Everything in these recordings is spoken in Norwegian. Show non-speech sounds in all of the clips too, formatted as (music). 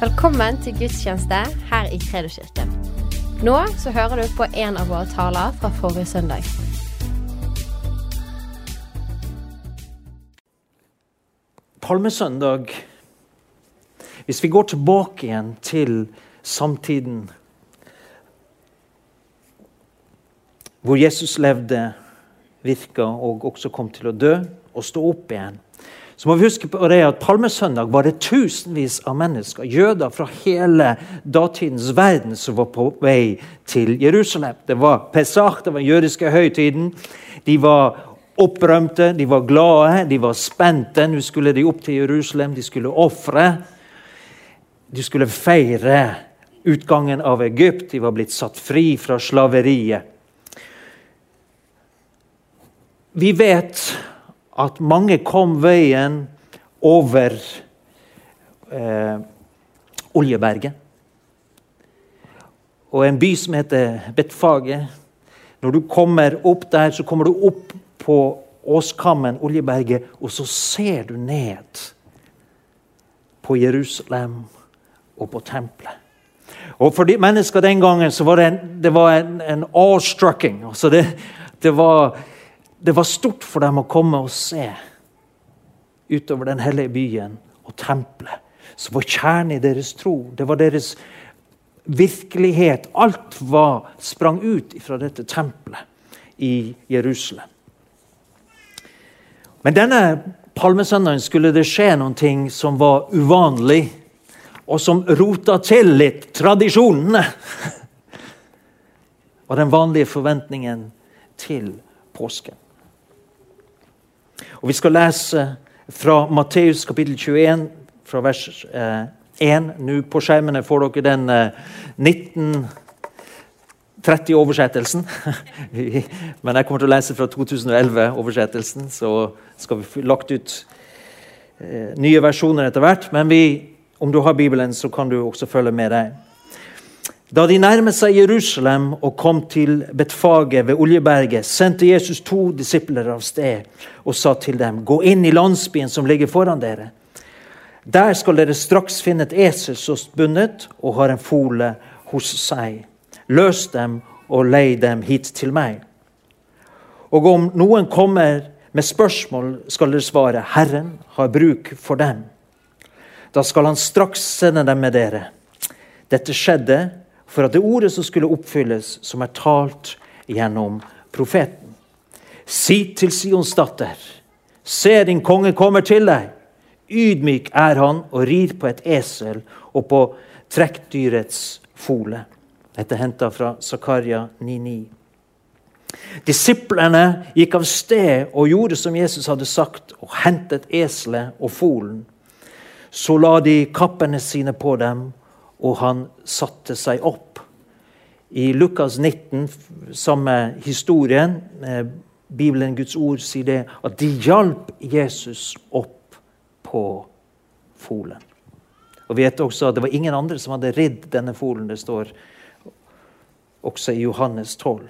Velkommen til gudstjeneste her i Kredoskirken. Nå så hører du på en av våre taler fra forrige søndag. Palmesøndag Hvis vi går tilbake igjen til samtiden hvor Jesus levde, virka og også kom til å dø og stå opp igjen, så må vi huske på det at Palmesøndag var det tusenvis av mennesker, jøder fra hele datidens verden, som var på vei til Jerusalem. Det var Pesach, det var den jødiske høytiden. De var opprømte, de var glade, de var spente. Nå skulle de opp til Jerusalem, de skulle ofre. De skulle feire utgangen av Egypt. De var blitt satt fri fra slaveriet. Vi vet at mange kom veien over eh, Oljeberget. Og en by som heter Betfage. Når du kommer opp der, så kommer du opp på Åskammen, Oljeberget, og så ser du ned på Jerusalem og på tempelet. Og For de mennesker den gangen så var det en, det var en, en awestrucking. Altså det, det var det var stort for dem å komme og se utover den hellige byen og tempelet, som var kjernen i deres tro. Det var deres virkelighet. Alt var, sprang ut fra dette tempelet i Jerusalem. Men denne palmesøndagen skulle det skje noe som var uvanlig, og som rota til litt tradisjonene (laughs) og den vanlige forventningen til påsken. Og Vi skal lese fra Matteus kapittel 21, fra vers 1. Eh, Nå på skjermene får dere den 1930-oversettelsen. (laughs) Men jeg kommer til å lese fra 2011-oversettelsen, så skal vi få lagt ut eh, nye versjoner etter hvert. Men vi, om du har Bibelen, så kan du også følge med deg. Da de nærmet seg Jerusalem og kom til Betfage ved Oljeberget, sendte Jesus to disipler av sted og sa til dem.: Gå inn i landsbyen som ligger foran dere. Der skal dere straks finne et esel som er bundet og har en fole hos seg. Løs dem og lei dem hit til meg. Og om noen kommer med spørsmål, skal dere svare, Herren har bruk for dem. Da skal han straks sende dem med dere. Dette skjedde for at det ordet som skulle oppfylles, som er talt gjennom profeten. Si til Sions datter, se din konge kommer til deg. Ydmyk er han og rir på et esel og på trekkdyrets fole. Dette er henta fra Zakaria 9,9. Disiplene gikk av sted og gjorde som Jesus hadde sagt, og hentet eselet og folen. Så la de kappene sine på dem og han satte seg opp. I Lukas 19, samme historien, eh, Bibelen, Guds ord, sier det at de hjalp Jesus opp på folen. Og Vi vet også at det var ingen andre som hadde ridd denne folen. Det står også i Johannes 12.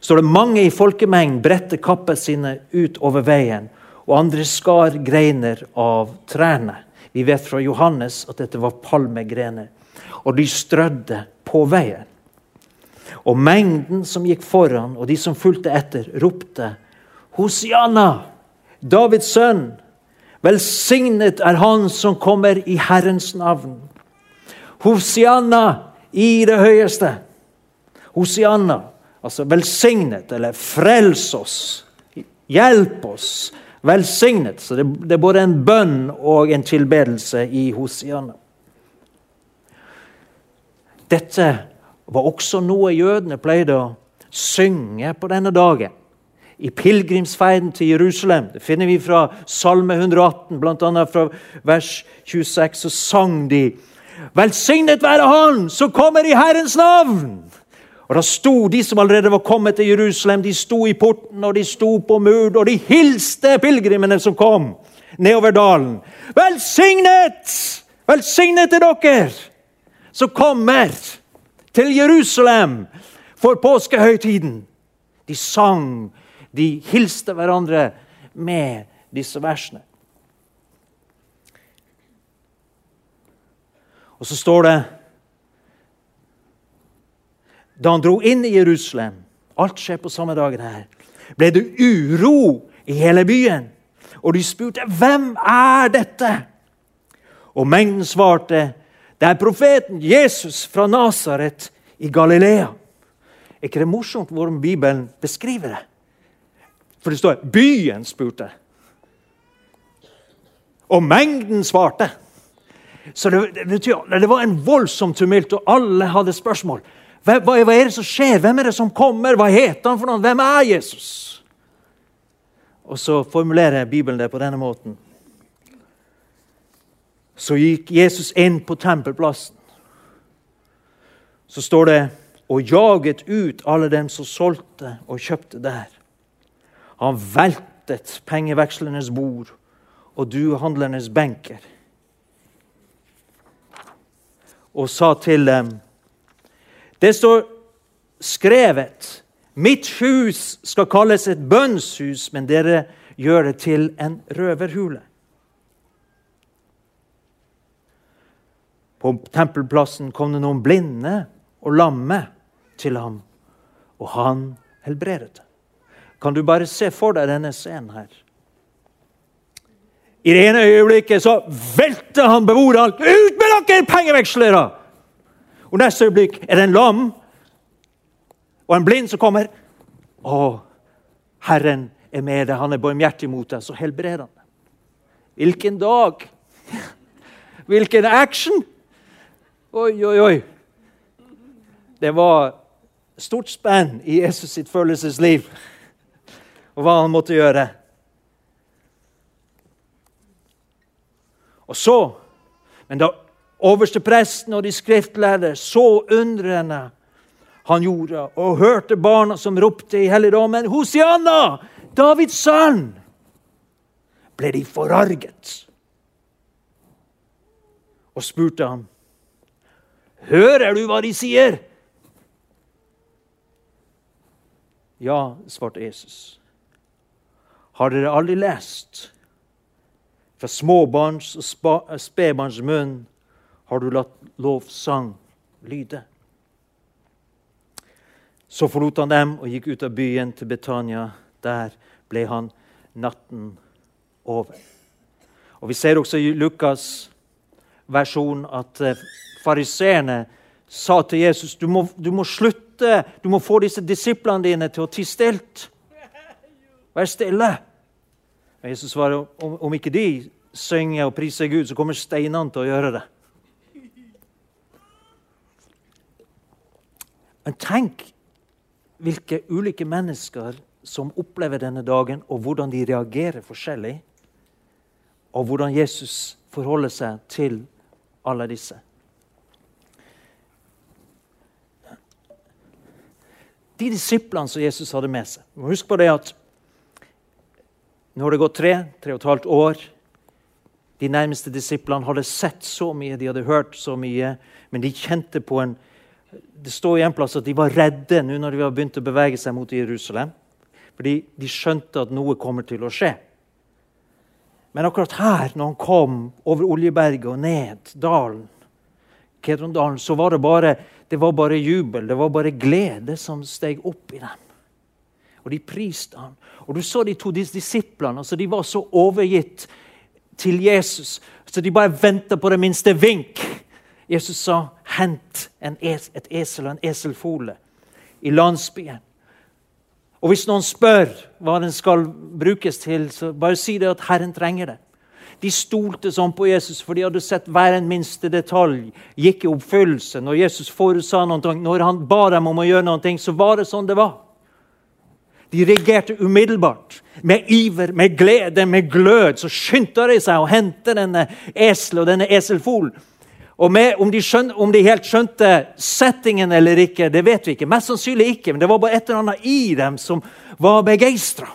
står det mange i folkemengden bredte kappene sine ut over veien, og andre skar greiner av trærne. Vi vet fra Johannes at dette var palmegrener. Og de strødde på veien. Og mengden som gikk foran, og de som fulgte etter, ropte Hosianna, Davids sønn! Velsignet er Han som kommer i Herrens navn. Hosianna i det høyeste. Hosianna, altså velsignet, eller frels oss. Hjelp oss velsignet. Så det, det, er både en bønn og en tilbedelse i Hosianna. Dette var også noe jødene pleide å synge på denne dagen. I pilegrimsferden til Jerusalem. Det finner vi fra Salme 118, bl.a. fra vers 26. Så sang de Velsignet være Han som kommer i Herrens navn! Og Da sto de som allerede var kommet til Jerusalem, de sto i porten og de sto på muren, og de hilste pilegrimene som kom nedover dalen. Velsignet! Velsignet er dere som kommer til Jerusalem for påskehøytiden. De sang, de hilste hverandre med disse versene. Og så står det Da han dro inn i Jerusalem Alt skjer på samme dagen her. Ble det uro i hele byen? Og de spurte, 'Hvem er dette?' Og mengden svarte, 'Det er profeten Jesus fra Nasaret i Galilea.' Er ikke det morsomt hvordan Bibelen beskriver det? For det står 'byen spurte'. Og mengden svarte. Så det, det, betyr, det var en voldsom tumult, og alle hadde spørsmål. Hva, hva, er det som skjer? Hvem er det som kommer? Hva heter han for noen? Hvem er Jesus? Og så formulerer Bibelen det på denne måten. Så gikk Jesus inn på tempelplassen. Så står det og jaget ut alle dem som solgte og kjøpte der. Han veltet pengevekslernes bord og duehandlernes benker. Og sa til dem Det står skrevet Mitt hus skal kalles et bønnshus, men dere gjør det til en røverhule. På tempelplassen kom det noen blinde og lamme til ham, og han helbredet. Kan du bare se for deg denne scenen her? I det ene øyeblikket så velter han beboerne. Ut med dere, pengevekslere! Og neste øyeblikk er det en lam og en blind som kommer. Å, Herren er med deg, han er barmhjertig mot deg, så helbreder han. Hvilken dag! (laughs) Hvilken action! Oi, oi, oi. Det var stort spenn i Jesus sitt følelsesliv og hva han måtte gjøre. Og så, men da overstepresten og de skriftlærde så undrende han gjorde, og hørte barna som ropte i helligdommen, 'Hosianna, Davids sønn!' ble de forarget og spurte ham, 'Hører du hva de sier?' Ja, svarte Jesus. Har dere aldri lest? Fra småbarns og spedbarns munn har du latt lovsang lyde. Så forlot han dem og gikk ut av byen til Betania. Der ble han natten over. Og Vi ser også i Lukas' versjon at eh, fariseerne sa til Jesus du må, du må slutte, du må få disse disiplene dine til å tie stilt. Vær stille. Og Jesus svarer om, ikke de synger og priser Gud, så kommer steinene til å gjøre det. Men tenk hvilke ulike mennesker som opplever denne dagen, og hvordan de reagerer forskjellig. Og hvordan Jesus forholder seg til alle disse. De disiplene som Jesus hadde med seg Husk på det at nå har det gått tre, tre og et halvt år. De nærmeste disiplene hadde sett så mye, de hadde hørt så mye, men de kjente på en det står i en plass at de var redde nå når de har begynt å bevege seg mot Jerusalem. Fordi de skjønte at noe kommer til å skje. Men akkurat her, når han kom over Oljeberget og ned dalen, Kedrondalen, så var det bare, det var bare jubel, det var bare glede som steg opp i dem. Og de priste ham. Og du så de to disiplene. altså De var så overgitt til Jesus, så de bare venta på det minste vink. Jesus sa, 'Hent es, et esel og en eselfole i landsbyen.' Og Hvis noen spør hva den skal brukes til, så bare si det at Herren trenger det. De stolte sånn på Jesus, for de hadde sett hver en minste detalj gikk i oppfyllelse. Når Jesus forutsa noe, når han ba dem om å gjøre noe, så var det sånn det var. De reagerte umiddelbart. Med iver, med glede, med glød. Så skyndte de seg å hente denne eselet og denne eselfolen. Og med, om, de skjønte, om, de helt skjønte settingen eller ikke, det vet vi ikke. Mest sannsynlig ikke, men det var bare et eller annet i dem som var begeistra.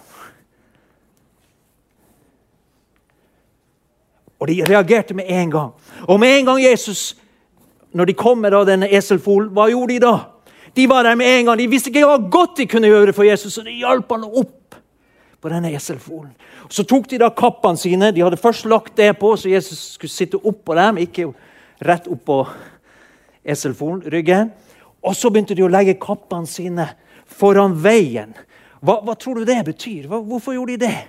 Og de reagerte med en gang. Og med en gang Jesus, når de kom med denne eselfolen, hva gjorde de da? De var der med en gang. De visste ikke hva godt de kunne gjøre for Jesus, og de hjalp han opp på denne eselfolen. Så tok de da kappene sine. De hadde først lagt det på, så Jesus skulle sitte oppå dem. ikke rett oppå eselryggen. Og så begynte de å legge kappene sine foran veien. Hva, hva tror du det betyr? Hva, hvorfor gjorde de det?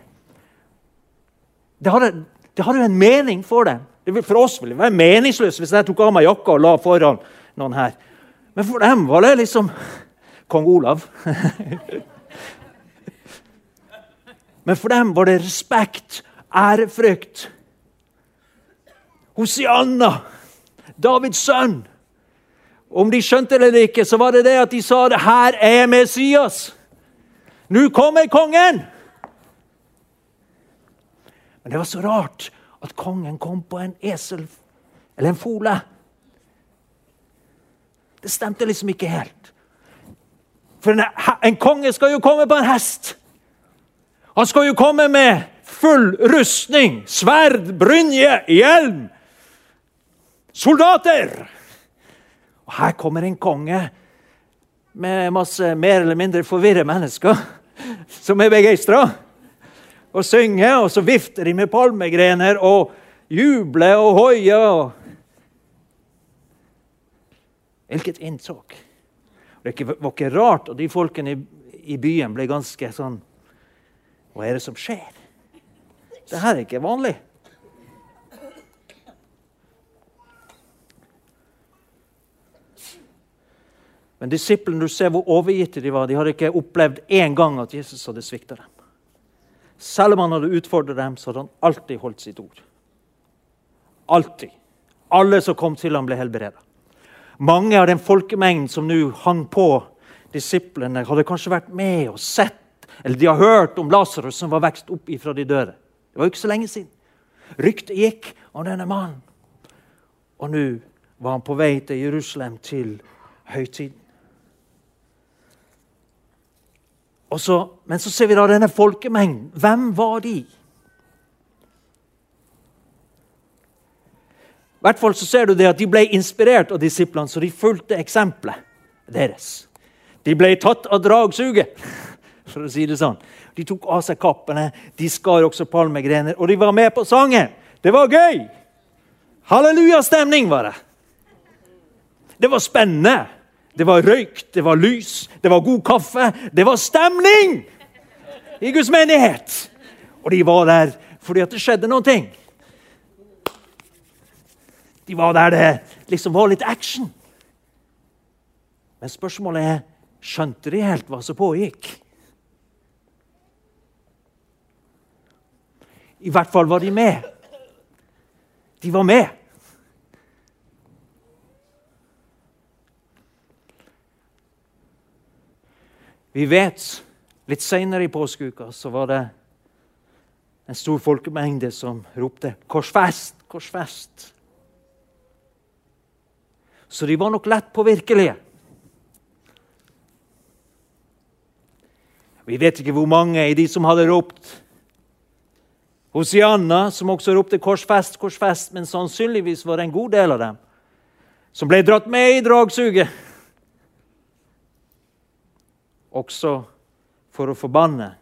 Det hadde, jo en mening for dem. For oss ville det være meningsløst hvis jeg tok av meg jakka og la foran noen her. Men for dem var det liksom kong Olav. (laughs) Men for dem var det respekt, ærefrykt. Hosianna, Davids sønn. Om de skjønte det eller ikke, så var det det at de sa det her er Messias. Nå kommer kongen! Men det var så rart at kongen kom på en esel eller en fole. Det stemte liksom ikke helt. For en, en konge skal jo komme på en hest. Han skal jo komme med full rustning, sverd, brynje, hjelm. Soldater! Og her kommer en konge med masse mer eller mindre forvirra mennesker som er begeistra. Og synger, og så vifter de med palmegrener og jubler og hoier. Hvilket inntrykk! Det var ikke rart at de folkene i byen ble ganske sånn Hva er det som skjer? Det her er ikke vanlig. Men disiplene, du ser hvor overgitte de var. De hadde ikke opplevd én gang at Jesus hadde svikta dem. Selv om han hadde utfordret dem, så hadde han alltid holdt sitt ord. Alltid. Alle som kom til ham, ble helbredet. Mange av den folkemengden som nå hang på disiplene, hadde kanskje vært med og sett eller de har hørt om Lasarus som var vekst opp ifra de døde. Det var jo ikke så lenge siden. Ryktet gikk om denne mannen. Og nå var han på vei til Jerusalem til høytiden. Så, men så ser vi da denne folkemengden. Hvem var de? I hvert fall så ser du det at De ble inspirert av disiplene, så de fulgte eksempelet deres. De ble tatt av dragsuget, (laughs) for å si det sånn. De tok av seg kappene, de skar også palmegrener, og de var med på sangen. Det var gøy! Hallelujastemning var det. Det var spennende. Det var røyk, det var lys, det var god kaffe. Det var stemning i Guds menighet! Og de var der fordi at det skjedde noen ting. De var der det liksom var litt action. Men spørsmålet er skjønte de helt hva som pågikk. I hvert fall var de med. De var med. Vi vet litt seinere i påskeuka så var det en stor folkemengde som ropte 'Korsfest! Korsfest!' Så de var nok lett påvirkelige. Vi vet ikke hvor mange i de som hadde ropt Hosianna, som også ropte 'Korsfest, korsfest', men sannsynligvis var det en god del av dem som ble dratt med i dragsuget også for å forbanne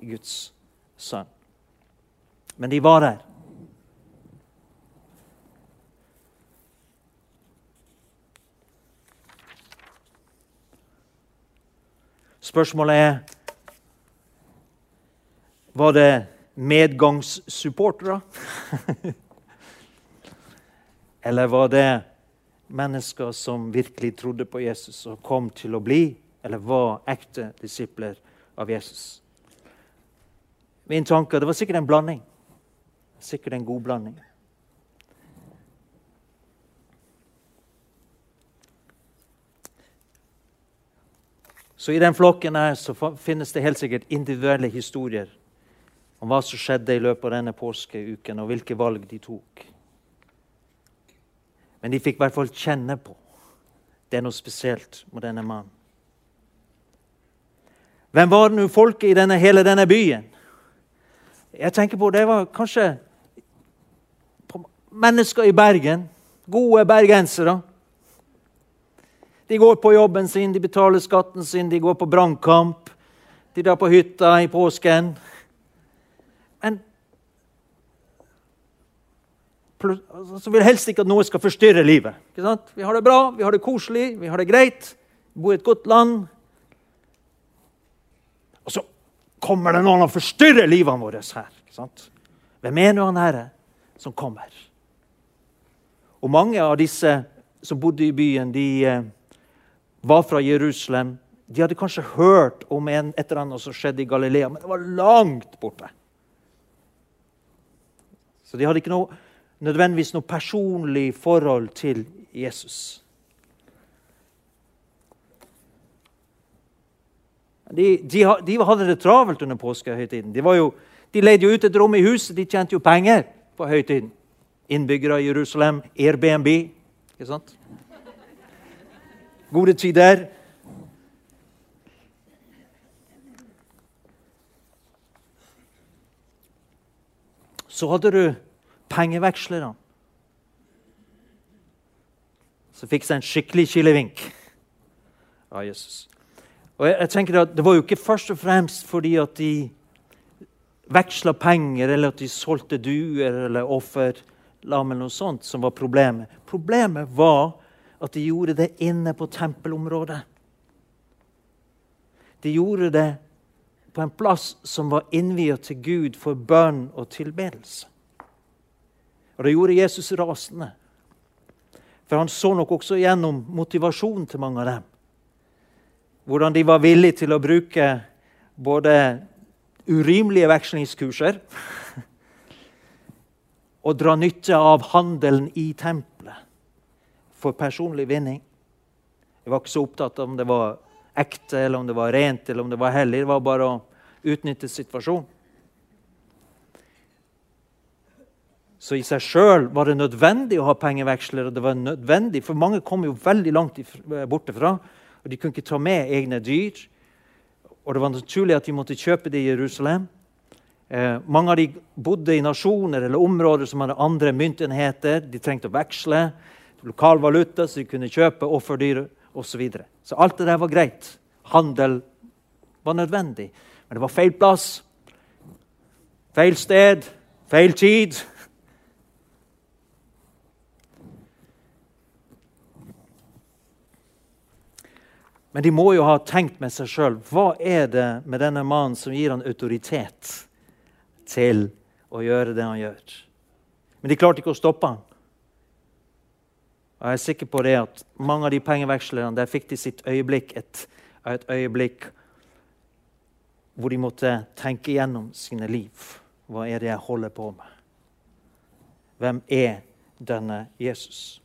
Guds sønn. Men de var der. Spørsmålet er Var det medgangssupportere? (laughs) Eller var det mennesker som virkelig trodde på Jesus og kom til å bli eller var ekte disipler av Jesus. Min tanke det var sikkert en blanding. Sikkert en god blanding. Så i den flokken her så finnes det helt sikkert individuelle historier om hva som skjedde i løpet av denne påskeuken, og hvilke valg de tok. Men de fikk i hvert fall kjenne på det er noe spesielt med denne mannen. Hvem var nå folket i denne, hele denne byen? Jeg tenker på Det var kanskje mennesker i Bergen. Gode bergensere. De går på jobben sin, de betaler skatten sin, de går på brannkamp. De drar på hytta i påsken. Men så vil helst ikke at noe skal forstyrre livet. Vi har det bra, vi har det koselig, vi har det greit. Vi bor i et godt land. Og så kommer det noen og forstyrrer livene våre her. Hvem er nå han herre som kommer? Og mange av disse som bodde i byen, de eh, var fra Jerusalem. De hadde kanskje hørt om en, et eller annet som skjedde i Galilea, men det var langt borte. Så de hadde ikke noe, nødvendigvis noe personlig forhold til Jesus. De, de, de hadde det travelt under påskehøytiden. De, de leide jo ut et rom i huset, de tjente jo penger på høytiden. Innbyggere i Jerusalem, Airbnb. Ikke sant? Gode tider. Så hadde du pengevekslerne. Så fikk seg en skikkelig kilevink av Jesus. Og jeg, jeg tenker at Det var jo ikke først og fremst fordi at de veksla penger, eller at de solgte duer eller offerlam, eller noe sånt, som var problemet. Problemet var at de gjorde det inne på tempelområdet. De gjorde det på en plass som var innviet til Gud for bønn og tilbedelse. Og Det gjorde Jesus rasende. For han så nok også gjennom motivasjonen til mange av dem. Hvordan de var villige til å bruke både urimelige vekslingskurser (laughs) og dra nytte av handelen i tempelet for personlig vinning. Jeg var ikke så opptatt av om det var ekte, eller om det var rent eller om det var hellig. Det var bare å utnytte situasjonen. Så i seg sjøl var det nødvendig å ha pengeveksler. og det var nødvendig, For mange kom jo veldig langt borte fra, og de kunne ikke ta med egne dyr. Og det var naturlig at de måtte kjøpe det i Jerusalem. Eh, mange av de bodde i nasjoner eller områder som hadde andre myntenheter. De trengte å veksle lokal valuta, så de kunne kjøpe offerdyr osv. Så, videre. så alt det der var greit. Handel var nødvendig. Men det var feil plass, feil sted, feil tid. Men de må jo ha tenkt med seg sjøl hva er det med denne mannen som gir han autoritet til å gjøre det han gjør. Men de klarte ikke å stoppe han. Og jeg er sikker på det at Mange av de pengevekslerne der fikk de sitt øyeblikk, et, et øyeblikk hvor de måtte tenke gjennom sine liv. Hva er det jeg holder på med? Hvem er denne Jesus?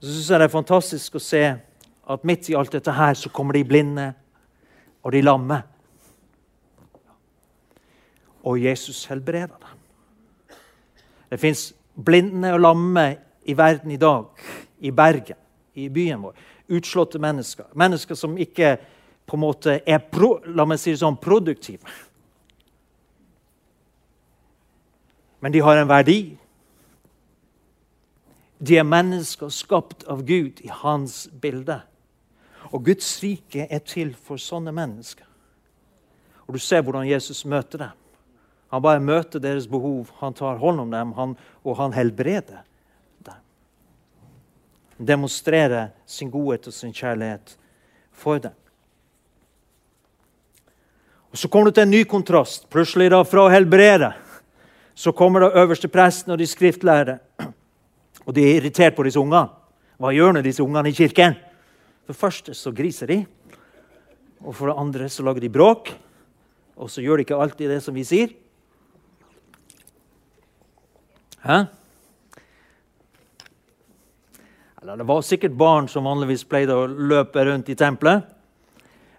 Så syns jeg det er fantastisk å se at midt i alt dette her så kommer de blinde og de lamme og Jesus helbreder dem. Det fins blinde og lamme i verden i dag, i Bergen, i byen vår. Utslåtte mennesker. Mennesker som ikke på en måte er pro, la meg si det sånn, produktive. Men de har en verdi. De er mennesker skapt av Gud i hans bilde. Og Guds rike er til for sånne mennesker. Og Du ser hvordan Jesus møter dem. Han bare møter deres behov, han tar hånd om dem, han, og han helbreder dem. Demonstrerer sin godhet og sin kjærlighet for dem. Og Så kommer det til en ny kontrast. Plutselig da fra å helbrede så kommer det øverste presten og de skriftlærde. Og de er irritert på disse ungene. Hva gjør nå disse ungene i kirken? For det første så griser de. Og for det andre så lager de bråk. Og så gjør de ikke alltid det som vi sier. Hæ? Eller det var sikkert barn som vanligvis pleide å løpe rundt i tempelet.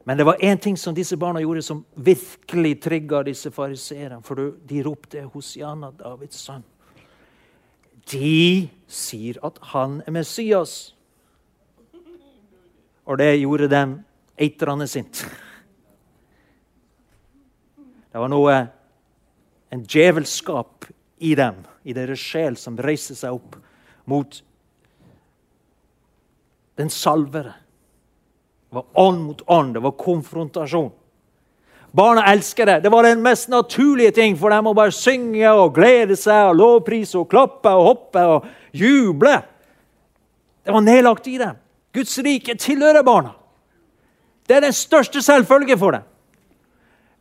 Men det var én ting som disse barna gjorde som virkelig trigga disse fariseerne. For de ropte 'Hosiana, Davids sønn'. De sier at han er Messias. Og det gjorde dem eitrende sint. Det var noe En djevelskap i dem, i deres sjel, som reiser seg opp mot den salvere. Det var ånd mot ånd, det var konfrontasjon. Barna elsker det. Det var den mest naturlige ting for dem å bare synge og glede seg og lovprise og klappe og hoppe og juble. Det var nedlagt i dem. Guds rike tilhører barna. Det er den største selvfølge for dem.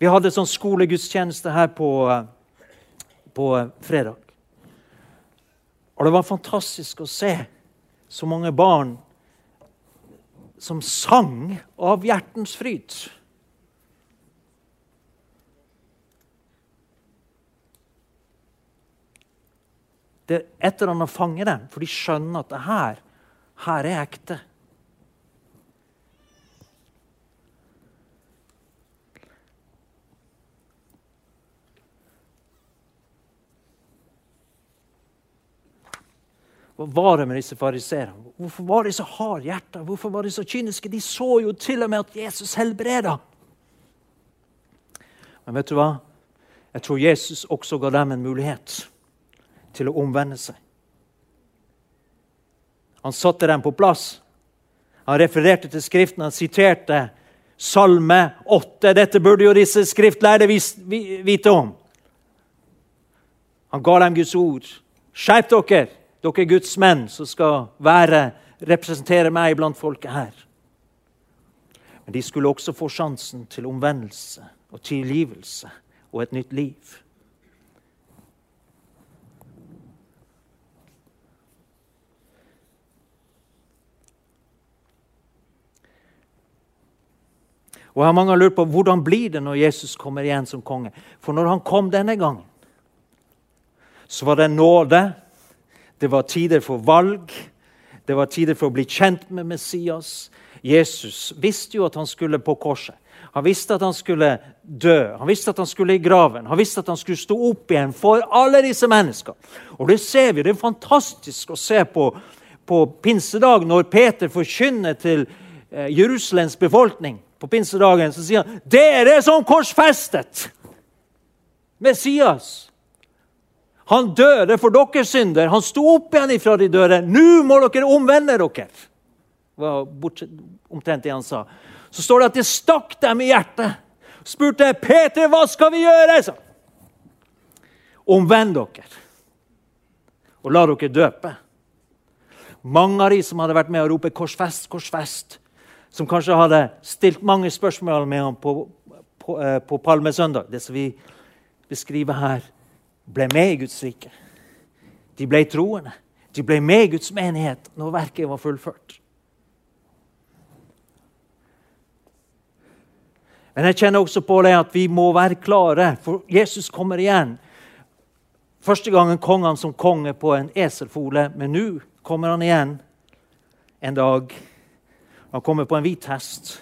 Vi hadde sånn skolegudstjeneste her på, på fredag. Og det var fantastisk å se så mange barn som sang av hjertens fryd. Det er et eller annet å fange dem, for de skjønner at det her, her er ekte. Hva var det med disse fariseerne? Hvorfor var de så hardhjerta? Hvorfor var de så kyniske? De så jo til og med at Jesus helbreda. Men vet du hva? Jeg tror Jesus også ga dem en mulighet til å omvende seg. Han satte dem på plass. Han refererte til Skriften, han siterte Salme 8. Dette burde jo disse skriftlærde vite om. Han ga dem Guds ord. Skjerp dere! Dere er Guds menn som skal være, representere meg blant folket her. Men de skulle også få sjansen til omvendelse og tilgivelse og et nytt liv. Og jeg har Mange lurt på hvordan blir det når Jesus kommer igjen som konge. For når han kom denne gangen, så var det nåde det var tider for valg. Det var tider for å bli kjent med Messias. Jesus visste jo at han skulle på korset. Han visste at han skulle dø, han visste at han skulle i graven. Han visste at han skulle stå opp igjen for alle disse menneskene. Og Det ser vi. Det er fantastisk å se på, på pinsedag, når Peter forkynner til eh, Jerusalems befolkning. På pinsedagen så sier han dere som korsfestet Messias. Han døde for deres synder. Han sto opp igjen ifra de døde. Nå må dere omvende dere! Var omtrent det han sa. Så står det at det stakk dem i hjertet. Spurte Peter, hva skal vi gjøre? Så. Omvend dere og la dere døpe. Mange av de som hadde vært med å rope 'korsfest, korsfest', som kanskje hadde stilt mange spørsmål med ham på, på, eh, på Palmesøndag, det som vi beskriver her, ble med i Guds rike. De ble troende. De ble med i Guds menighet når verket var fullført. Men jeg kjenner også på det at vi må være klare, for Jesus kommer igjen. Første gangen kom han som konge på en eselfole, men nå kommer han igjen en dag. Han kommer på en hvit hest.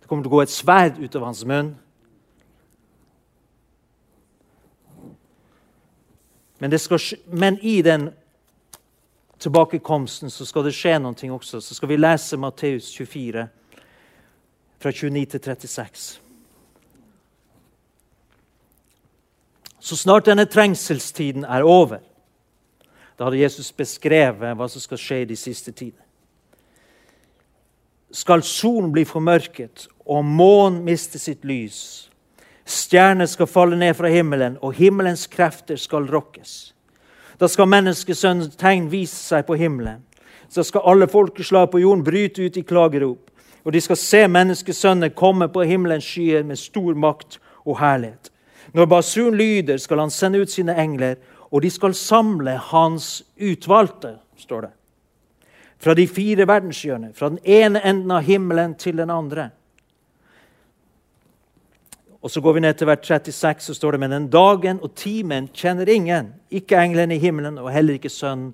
Det kommer til å gå et sverd ut av hans munn. Men, skal, men, i den tilbakekomsten så skal det skje noe også. Så skal vi lese Matteus 24, fra 29 til 36. Så snart denne trengselstiden er over Da hadde Jesus beskrevet hva som skal skje i de siste tider. Skal solen bli formørket og månen miste sitt lys, Stjerner skal falle ned fra himmelen, og himmelens krefter skal rokkes. Da skal menneskesønnens tegn vise seg på himmelen. Så skal alle folkeslag på jorden bryte ut i klagerop. Og de skal se menneskesønnen komme på himmelens skyer med stor makt og herlighet. Når basun lyder, skal han sende ut sine engler, og de skal samle hans utvalgte, står det. Fra de fire verdenshjørner, fra den ene enden av himmelen til den andre. Og Så går vi ned til hvert 36, så står det men den dagen og timen kjenner ingen, ikke englene i himmelen og heller ikke Sønnen,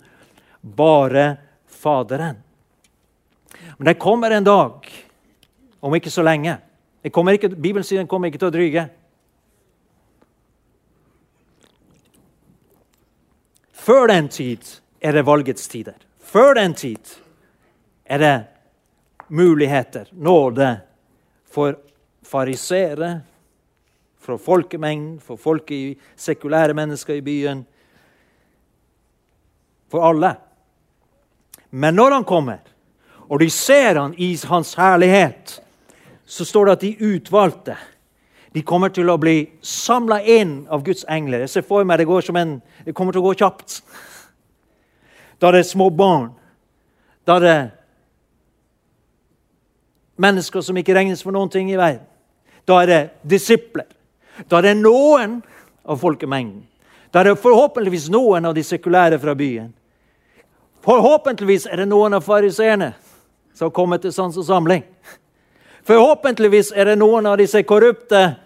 bare Faderen. Men det kommer en dag, om ikke så lenge. Ikke, Bibelen sier den kommer ikke til å dryge. Før den tid er det valgets tider. Før den tid er det muligheter, nåde, for farisere, for folkemengden, for folk i, sekulære mennesker i byen. For alle. Men når han kommer, og de ser han i hans herlighet, så står det at de utvalgte, De kommer til å bli samla inn av Guds engler. Jeg ser for meg det, går som en, det kommer til å gå kjapt. Da det er små barn. Da det er mennesker som ikke regnes for noen ting i verden. Da er det disipler. Da er det noen av folkemengden. Da er det forhåpentligvis noen av de sekulære fra byen. Forhåpentligvis er det noen av fariseerne som har kommet til sans og samling. Forhåpentligvis er det noen av disse korrupte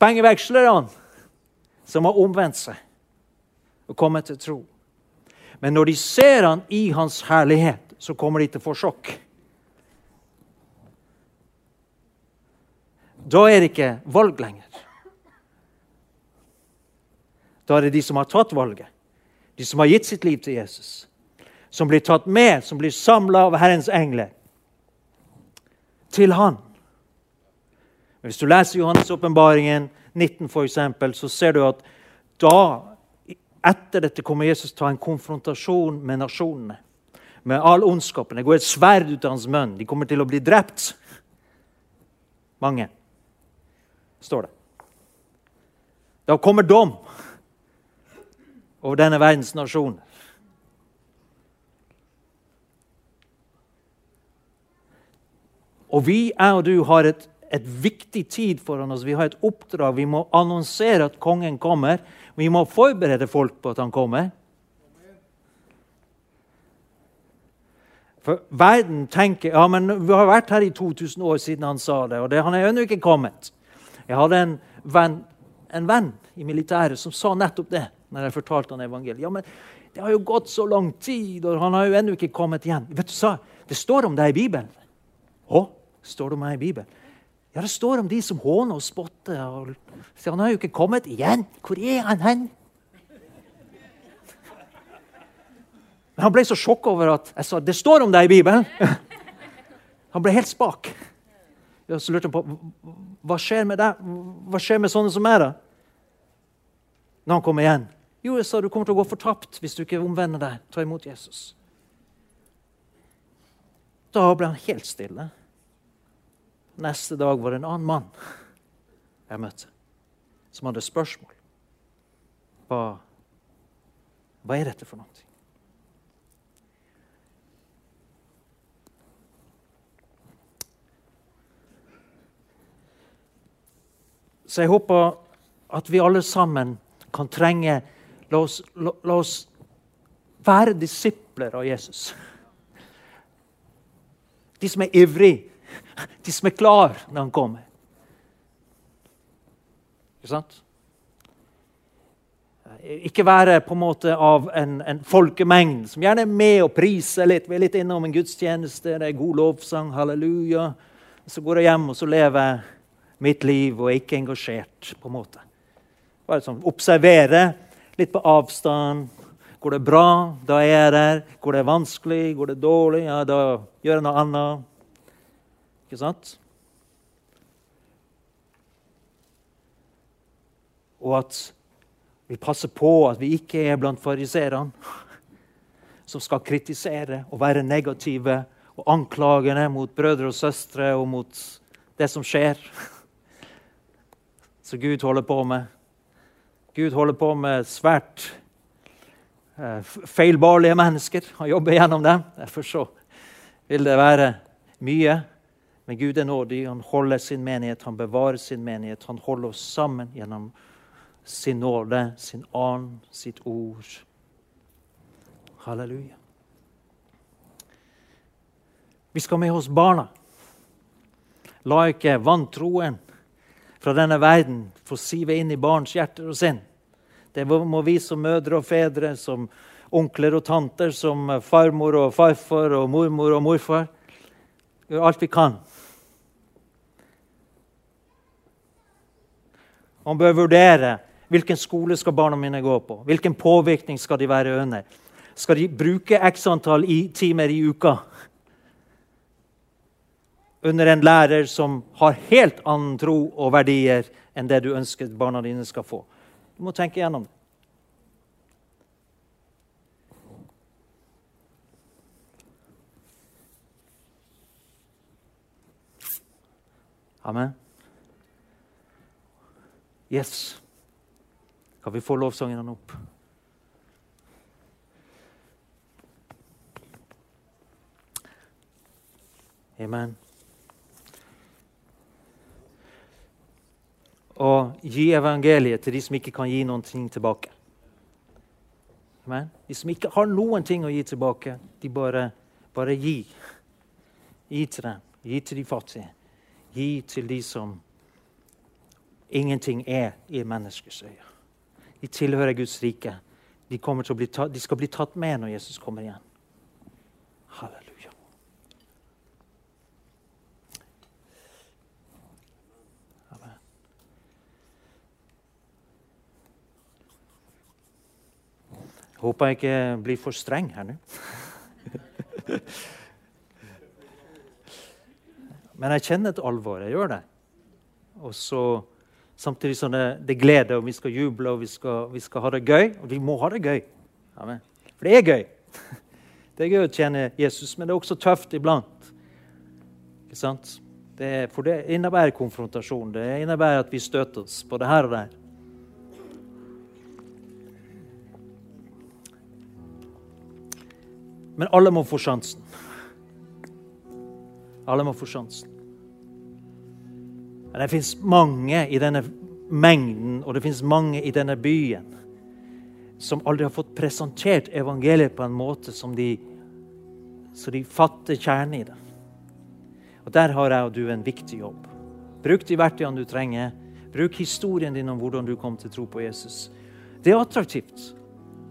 pengevekslerne som har omvendt seg og kommet til tro. Men når de ser han i hans herlighet, så kommer de til å få sjokk. Da er det ikke valg lenger. Da er det de som har tatt valget, de som har gitt sitt liv til Jesus, som blir tatt med, som blir samla av Herrens engler til Han. Hvis du leser Johannes' åpenbaringen 19, for eksempel, så ser du at da, etter dette, kommer Jesus til å ta en konfrontasjon med nasjonene. Med all ondskapen. Det går et sverd ut av hans munn. De kommer til å bli drept. Mange, står det. Da kommer dom over denne verdens nasjon. Og vi, jeg og du, har et et viktig tid foran oss. Vi har et oppdrag. Vi må annonsere at kongen kommer. Vi må forberede folk på at han kommer. For verden tenker ja, men Vi har vært her i 2000 år siden han sa det, og det, han er ennå ikke kommet. Jeg hadde en venn, en venn i militæret som sa nettopp det når jeg fortalte han evangeliet. Ja, men Det har jo gått så lang tid, og han har jo ennå ikke kommet igjen. Vet du, sa, Det står om deg i Bibelen. Å, står det om meg i Bibelen? Ja, Det står om de som håner og spotter. Og, sier, han har jo ikke kommet igjen. Hvor er han hen? Men han ble så sjokka over at jeg sa det står om deg i Bibelen. Han ble helt spak. Jeg så lurte på hva skjer med deg? Hva skjer med sånne som meg, da? Når han kommer igjen. Jo, jeg sa du kommer til å gå fortapt hvis du ikke omvender deg. Ta imot Jesus. Da ble han helt stille. Neste dag var det en annen mann jeg møtte, som hadde spørsmål. Hva, hva er dette for noe? Så jeg håper at vi alle sammen kan trenge La oss, la, la oss være disipler av Jesus. De som er ivrige (laughs) de som er klar når han kommer. Ikke sant? Ikke være på en måte av en, en folkemengde som gjerne er med og priser litt. Vi er litt innom en gudstjeneste, det er god lovsang, halleluja. Så går jeg hjem og så lever jeg mitt liv og er ikke engasjert. på en måte. Bare sånn, Observere litt på avstand. Går det bra, da er jeg der. Går det vanskelig, går det dårlig, ja, da gjør jeg noe annet. Ikke sant? Og at vi passer på at vi ikke er blant fariserene som skal kritisere og være negative og anklagende mot brødre og søstre og mot det som skjer. Som Gud holder på med. Gud holder på med svært eh, feilbarlige mennesker. Han jobber gjennom dem. Derfor så vil det være mye men Gud er nådig. Han holder sin menighet, han bevarer sin menighet. Han holder oss sammen gjennom sin nåde, sin ånd, sitt ord. Halleluja. Vi skal med oss barna. La ikke vantroen fra denne verden få sive inn i barns hjerter og sinn. Det må vi som mødre og fedre, som onkler og tanter, som farmor og farfar og mormor og morfar gjøre alt vi kan Man bør vurdere hvilken skole skal barna mine gå på. Hvilken påvirkning skal de være under? Skal de bruke x antall i timer i uka under en lærer som har helt annen tro og verdier enn det du ønsker barna dine skal få? Du må tenke gjennom det. Amen. Yes. Kan vi få lovsangene opp? Amen. Og gi evangeliet til de som ikke kan gi noen ting tilbake. Amen. De som ikke har noen ting å gi tilbake, de bare, bare gi. Gi til dem. Gi til de fattige. Gi til de som ingenting er i menneskets øyne. De tilhører Guds rike. De, ta, de, skal bli tatt med når Jesus kommer igjen. Halleluja. Amen. Jeg håper jeg ikke blir for streng her nå. (laughs) Men jeg kjenner et alvor. Jeg gjør det. Og så Samtidig som det, det glede, og vi skal juble og vi skal, vi skal, ha det gøy. Og vi må ha det gøy. Amen. For det er gøy. (laughs) Det er gøy å tjene Jesus, men det er også tøft iblant. Ikke sant? Det, for det innebærer konfrontasjon. Det innebærer at vi støter oss både her og der. Men alle må få sjansen. Alle må få sjansen. Men det fins mange i denne mengden, og det fins mange i denne byen som aldri har fått presentert evangeliet på en måte som de, så de fatter kjernen i det. Og Der har jeg og du en viktig jobb. Bruk de verktøyene du trenger. Bruk historien din om hvordan du kom til tro på Jesus. Det er attraktivt.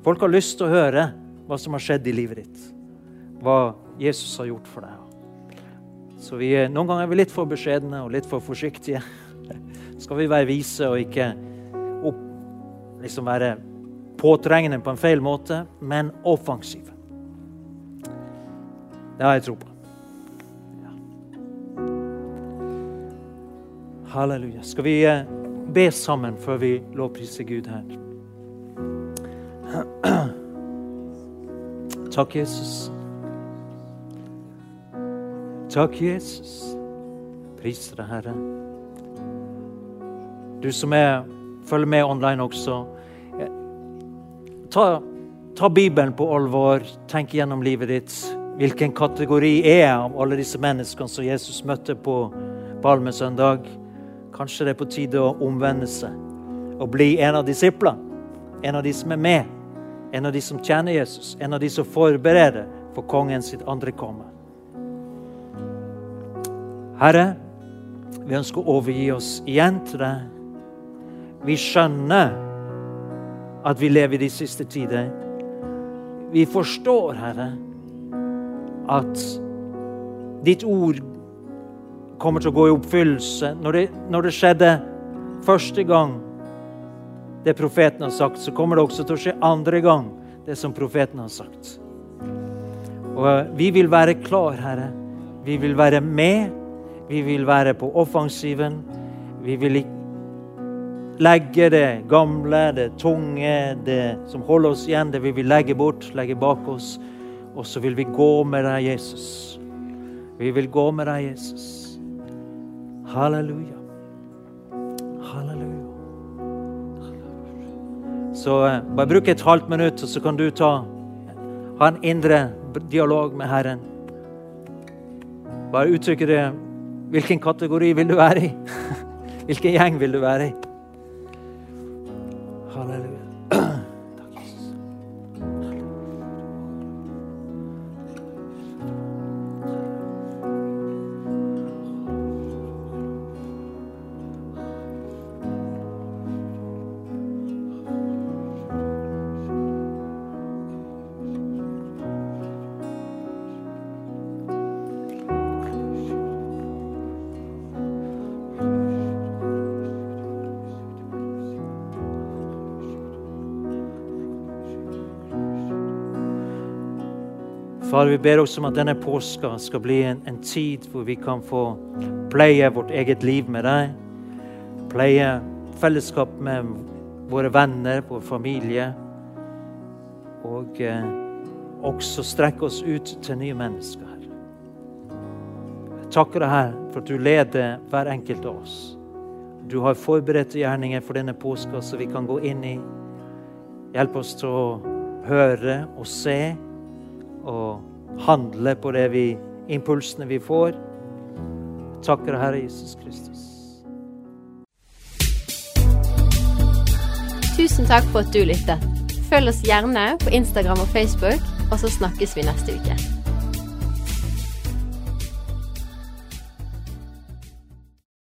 Folk har lyst til å høre hva som har skjedd i livet ditt. Hva Jesus har gjort for deg. Så vi, noen ganger er vi litt for beskjedne og litt for forsiktige. (laughs) Skal vi være vise og ikke opp, liksom være påtrengende på en feil måte, men offensive. Det har jeg tro på. Ja. Halleluja. Skal vi eh, be sammen før vi lovpriser Gud her? (clears throat) Takk, Jesus. Takk, Jesus. Priser deg, Herre. Du som er, følger med online også. Ta, ta Bibelen på alvor. Tenk gjennom livet ditt. Hvilken kategori er jeg av alle disse menneskene som Jesus møtte på palmesøndag? Kanskje det er på tide å omvende seg og bli en av disiplene. En av de som er med. En av de som tjener Jesus. En av de som forbereder for kongen sitt andre komme. Herre, vi ønsker å overgi oss igjen til deg. Vi skjønner at vi lever i de siste tider. Vi forstår, Herre, at ditt ord kommer til å gå i oppfyllelse. Når det, når det skjedde første gang, det profeten har sagt, så kommer det også til å skje andre gang, det som profeten har sagt. Og vi vil være klar, Herre. Vi vil være med vi vil være på offensiven. Vi vil legge det gamle, det tunge, det som holder oss igjen, det vi vil legge bort, legge bak oss. Og så vil vi gå med deg, Jesus. Vi vil gå med deg, Jesus. Halleluja. Halleluja. Så eh, bare bruk et halvt minutt, og så kan du ta, ha en indre dialog med Herren. Bare uttrykke det Hvilken kategori vil du være i? (laughs) Hvilken gjeng vil du være i? Far, vi ber også om at denne påska skal bli en, en, tid hvor vi kan få pleie vårt eget liv med deg. Pleie fellesskap med våre venner, vår familie. Og eh, også strekke oss ut til nye mennesker. Jeg takker deg, her for at du leder hver enkelt av oss. du har forberedte gjerninger for denne påska, så vi kan gå inn i. Hjelp oss til å høre og se og handle på det vi, impulsene vi får. Takker Herre Jesus Kristus. Tusen takk for at du lyttet. Følg oss gjerne på Instagram og Facebook, og så snakkes vi neste uke.